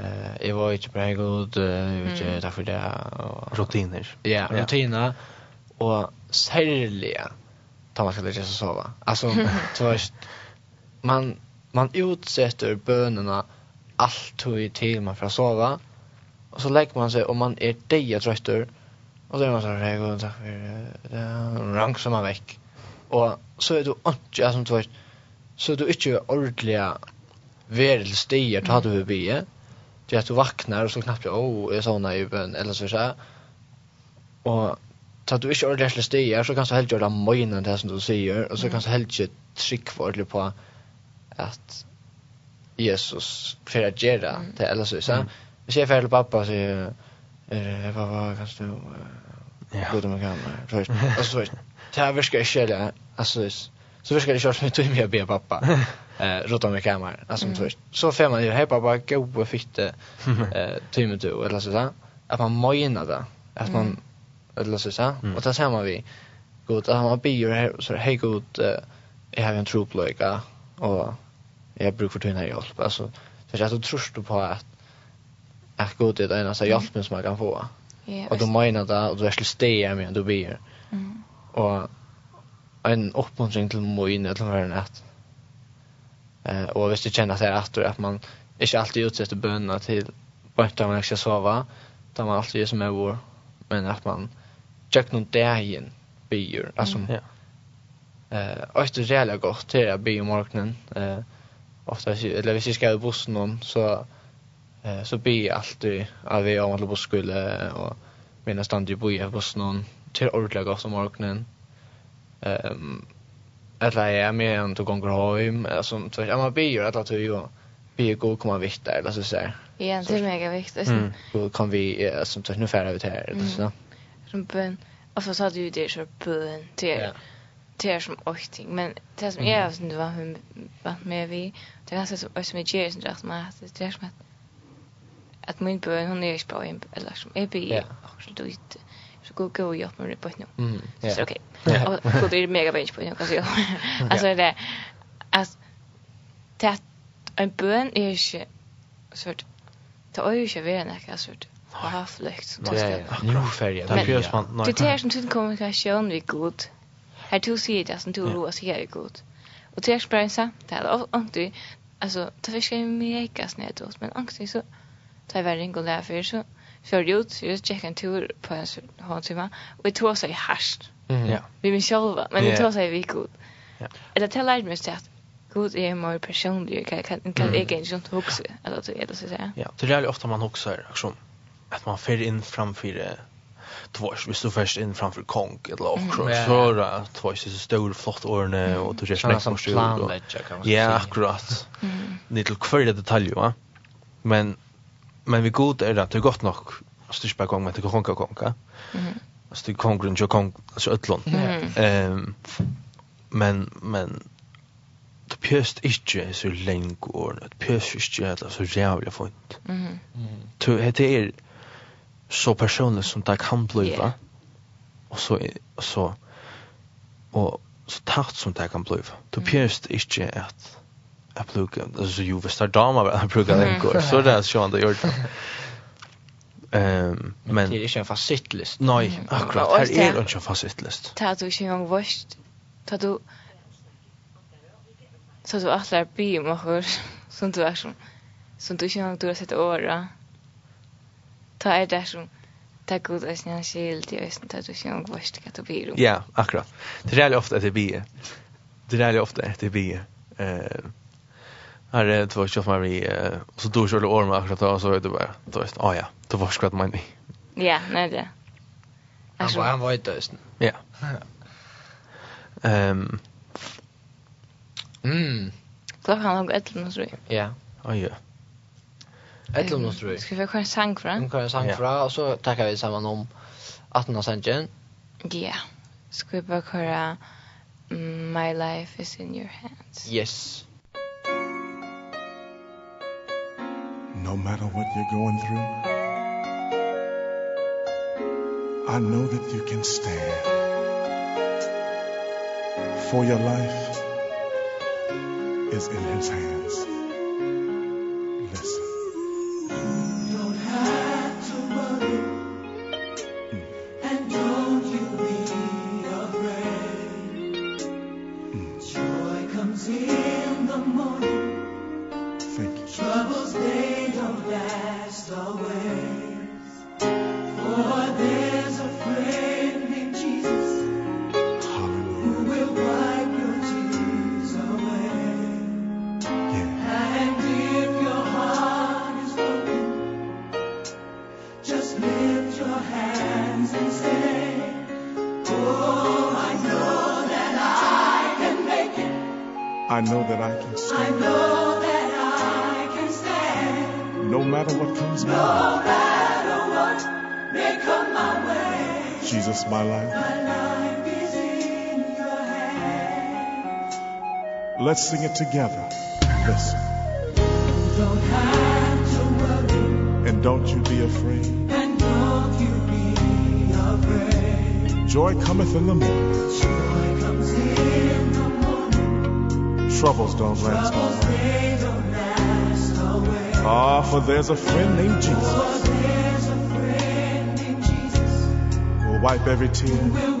Eh, jag var inte bra god, jag vet inte därför det och rutiner. Ja, rutiner och särliga tar man ska lägga sig sova. Alltså, *laughs* det var man man utsätter bönerna allt hur till man för att sova och så lägger man sig och man är deja tröttor och så är man så här jag god, tack för det rank som man väck och så är du inte som du så är du inte ordliga världsdiga tar du bi det att du vaknar och så knappt jag åh är såna i bön eller så så här. och tar du inte ordliga stiga så kanske helt göra mojnen det som du säger och så kanske helt inte trick för ordentligt på at Jesus för att göra mm. det eller så så mm. jag för pappa så är det pappa kan du ja. gode *laughs* med kan först alltså så tar vi ska skälla alltså så vi ska köra med till mig be pappa eh rota med kameran alltså så så får man ju hej pappa gå och fitte *laughs* eh timme då eller så där att man mojnar det att man eller så så och där ser man vi god att man be ju så hej god jag har en tro lika och jag brukar för tunna hjälp alltså så att du tror på att att gå till den alltså hjälpen som man kan få. Ja. Och då menar det och du är skulle stäja med du blir. Mm. Och en uppmuntring till mig eller vad det att eh och visst du känner att det är att att man inte alltid utsätter bönna till bara man ska sova där man alltid är som är vår men att man checkar någon dagen blir alltså ja. Eh, och det är jävligt gott till att be i morgonen. Eh, ofta eller hvis jag ska i bussen någon så eh så blir jag alltid av vi om att buss skulle och mina stand i bo i bussen någon till ordlag av som morgonen. Ehm eller jag är med en tog gånger hem alltså så jag man blir ju att att ju vi går komma vitt där eller så så. Ja, det är mega viktigt. Mm. Då kan vi som så nu färra ut här eller så. Som bön. Och så sa du det så bön till det är som åkting men det som är som du var hon vant med vi. Det är som som är ger som just med det är som att att min bön hon är på en eller som är bi så du inte så går gå jag med det på nu så okej och då är det mega bench på nu kanske alltså det as det en bön är ju sort det är ju ju vara näka sort haflekt så det är nu färja det är ju som kommunikation vi god. Här tog sig det som tog roa sig här i god. Och till experiensa, det här ångte, alltså det fiskar ju mega snett åt men angst så tar jag värre och lär för så för ut, så jag checkade en tur på hans timme och jag tog sig harsht. Ja. Vi min själva, men jag tror sig vi god. Ja. Eller till lärde mig att God är mer personlig, kan kan kan jag inte sånt huxa eller så är det så att säga. Ja, det är ofta man huxar liksom att man för in framför tvås hvis du först in framför konk eller offshore mm, så då tvås är så stor flott årne och du just nästa måste du ja akkurat. Lite kvar detaljer va? Men men vi god är det att det gott nog att styrs på gång med det konka konka Mhm. alltså det konkurren ju kong alltså öllon ehm men men det pjöst inte så länge åren det pjöst inte så jävla fint mm. Mm. det är så personligt som det kan bli va. Och så och så och så takt som det kan bli. Du pierst inte att jag pluggar, alltså ju visst är damer jag pluggar den går, så det är så han det gör det. *laughs* Ehm men det är inte en fast sittlist. Nej, akkurat. Här är det inte en fast. Ta du inte en gång vart. Ta du Så du atlar bi om hur *laughs* som du er som som du ikke engang du har sett åra ta er det som ta god er sin skil til østen ta du sjung vart det blir. Ja, akkurat. Det är ofta att det blir. Det är ofta att det blir. Eh Här är två tjoff med vi och så då körde ormar akkurat och så är det bara då är ah ja, då var skvatt man. Ja, nej det. Han var han var inte dösten. Ja. Ehm. Mm. Klockan har gått ett eller nu så. Ja. Oj. Ett om tror jag. Ska vi köra en sang fra? Vi köra en sang fra, och så tackar vi samman om 18 av sangen. Ja. Ska vi bara köra My Life is in your hands. Yes. No matter what you're going through, I know that you can stand for your life is in his hands let's sing it together. Listen. Don't have to worry. And don't you be afraid. And don't you be afraid. Joy cometh in the morning. Joy comes in the morning. Troubles don't last Troubles always. Don't last. Ah, for there's a friend named Jesus. For there's a friend named Jesus. Wipe every tear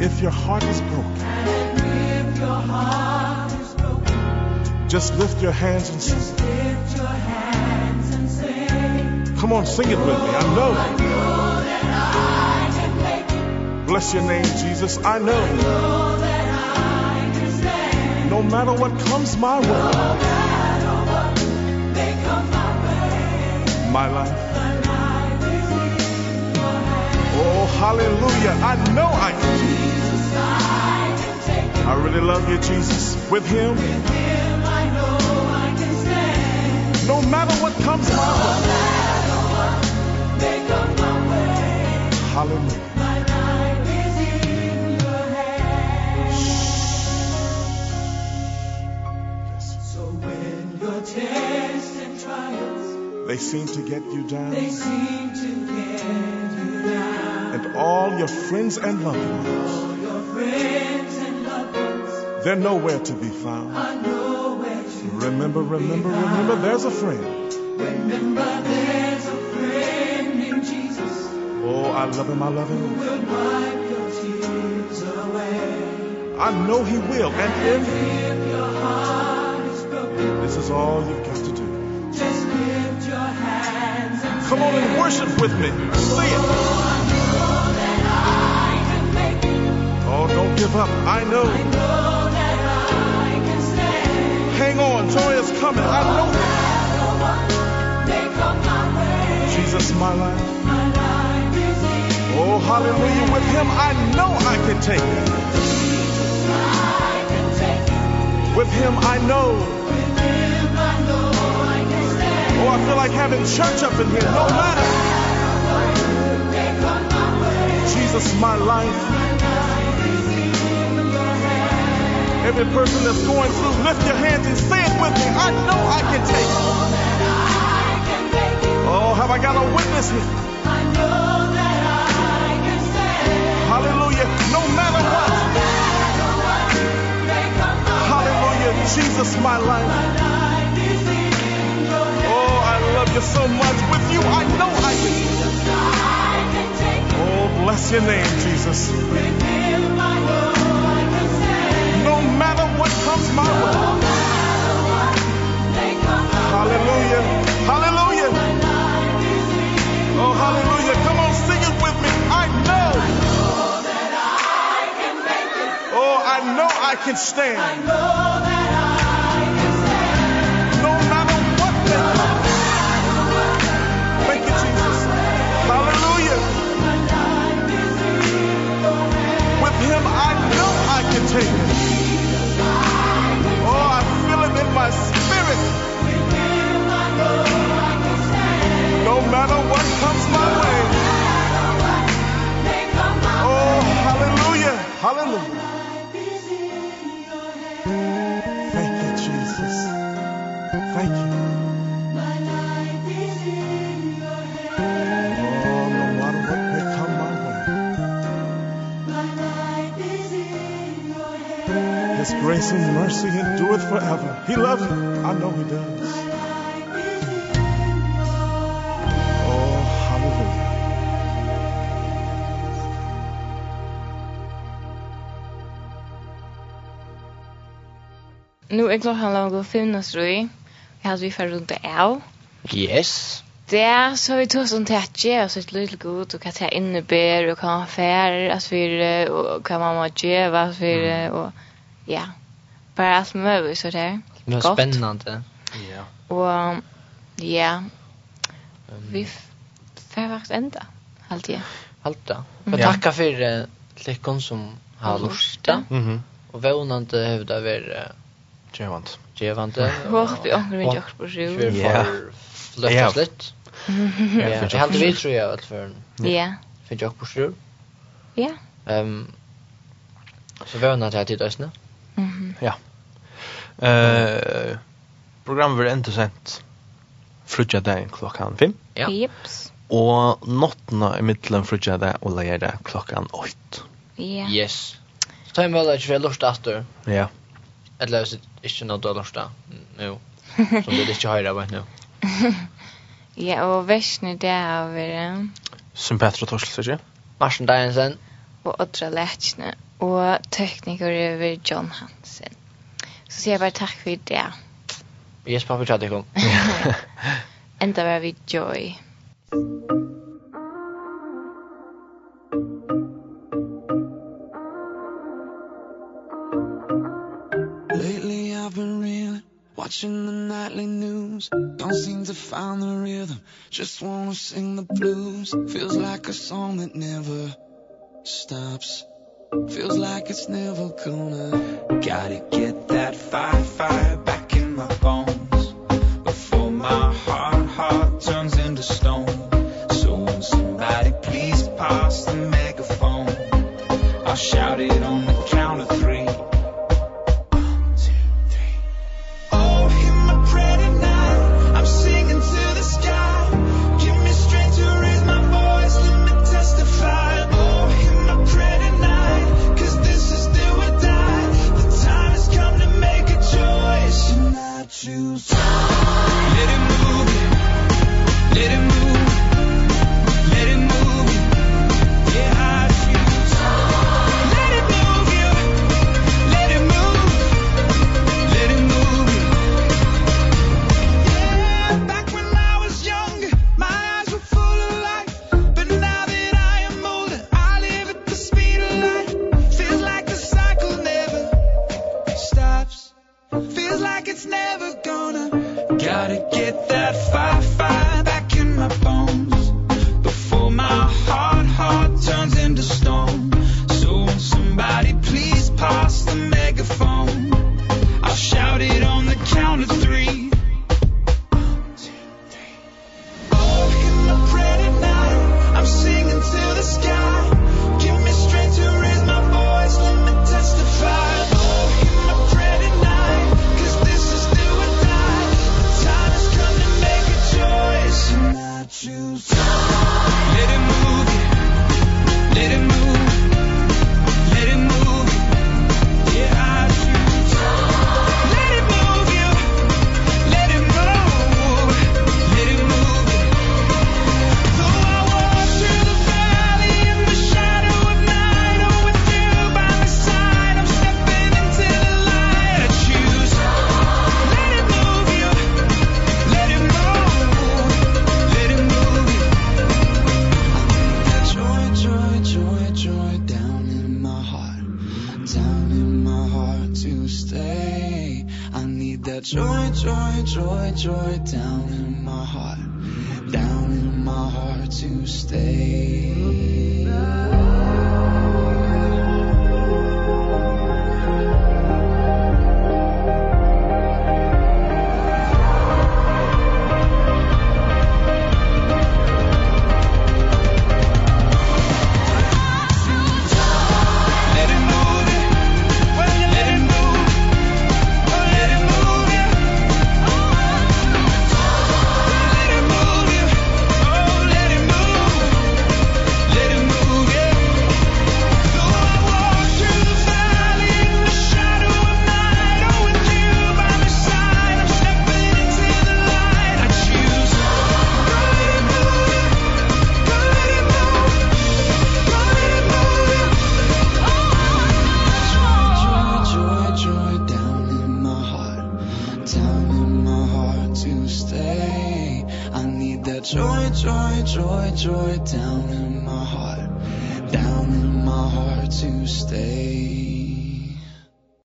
if your heart is broken and if your heart is broken just lift your hands and sing. Just lift your hands and sing come on sing it with me. I know. I know that I can make it bless your name Jesus. I know. I know that I can stand no matter what comes my way no matter what may come my way my life. Oh, hallelujah. I know I can. Jesus, I can take. I really love you, Jesus. With him. With him, I know I can stand. No matter what comes my way. No matter what may come my way. Hallelujah. My life is in your hands. So when your tests and trials. They seem to get you down. They seem to get all your friends and loved ones. They're nowhere to be found. Remember, remember, remember, there's a friend. Remember there's a friend named Jesus. Oh, I love him, I love him. will wipe your tears away. I know he will. And if your heart is broken, this is all you've got to do. Just lift your hands Come on and worship with me. Sing it. Don't give up. I know. I know that I can stand. Hang on. Joy is coming. I know it. May come my way. Jesus, my life. My life is in Oh, hallelujah. With him, I know I can take it. I can take it. With him, I know. With him, I know I can stand. Oh, I feel like having church up in here. No matter. Jesus, my life. My life Every person that's going through, lift your hands and say it with me. I know I can take it. I can it. Oh, have I got a witness here? I know that I can stand. Hallelujah. No matter no what. Matter what Hallelujah. Jesus, my life. Life is in your. Oh, I love you so much. With you, I know I can. I can take it. Oh, bless your name, Jesus. With him, I know my way. Hallelujah. Hallelujah. Oh, hallelujah. Come on, sing it with me. I know. that I can't. Oh, I know I can stand. I know that I can stand. No matter what they come. Thank you, Jesus. Hallelujah. With him, I know I can take the Spirit. No matter what comes my way. Oh, hallelujah, hallelujah. His grace and mercy endureth forever. He loves you. I know He does. Oh, hallelujah. Nu er klokkan lang og fem nastrui. Jeg har vi fer rundt av. Yes. Det så vi tog som tetje og så ett lite god och att jag innebär och kan färre att vi och kan mamma ge vad vi og ja, bare alt mulig, så det där. Det var spennende. Ja. Og, ja, um, vi får enda, alltid. allt da. Allt ja. Jag for uh, lyckon som har lusta. Mhm. Och vånande hävda ver Gjevant. Gevant. *laughs* Hopp vi ångrar inte också på sjö. Ja. Löftas lite. Ja, *laughs* för jag hade vi tror jag att för. Ja. För jag på sjö. Ja. Ehm. Så vånande här till dösna. -hmm. Ja. Eh, uh, programmet blir enda sent frutja dagen klockan 5. Ja. Jeps. Och nottena i middelen frutja dag och leir dag klockan 8. Ja. Yes. Så tar jeg med deg ikke lort etter. Ja. Eller så hvis ikke noe du har lort Jo. *laughs* Som det du ikke høyre av nu. *laughs* Ja, og versene det er å være... Sympatra Torsløs, ikke? Marsen Deinsen og Ådra Lætsjene, og tekniker over John Hansen. Så sier jeg bare takk for det. Yes, pappa, tja, det kom. Enda var vi Joy. Lately I've been reeling, watching the nightly news. Don't seem to find the rhythm, just wanna sing the blues. Feels like a song that never stops. Feels like it's never gonna. Gotta get that fire, fire back in my bones. Before my heart, heart turns into stone. So when somebody please pass the megaphone? I'll shout it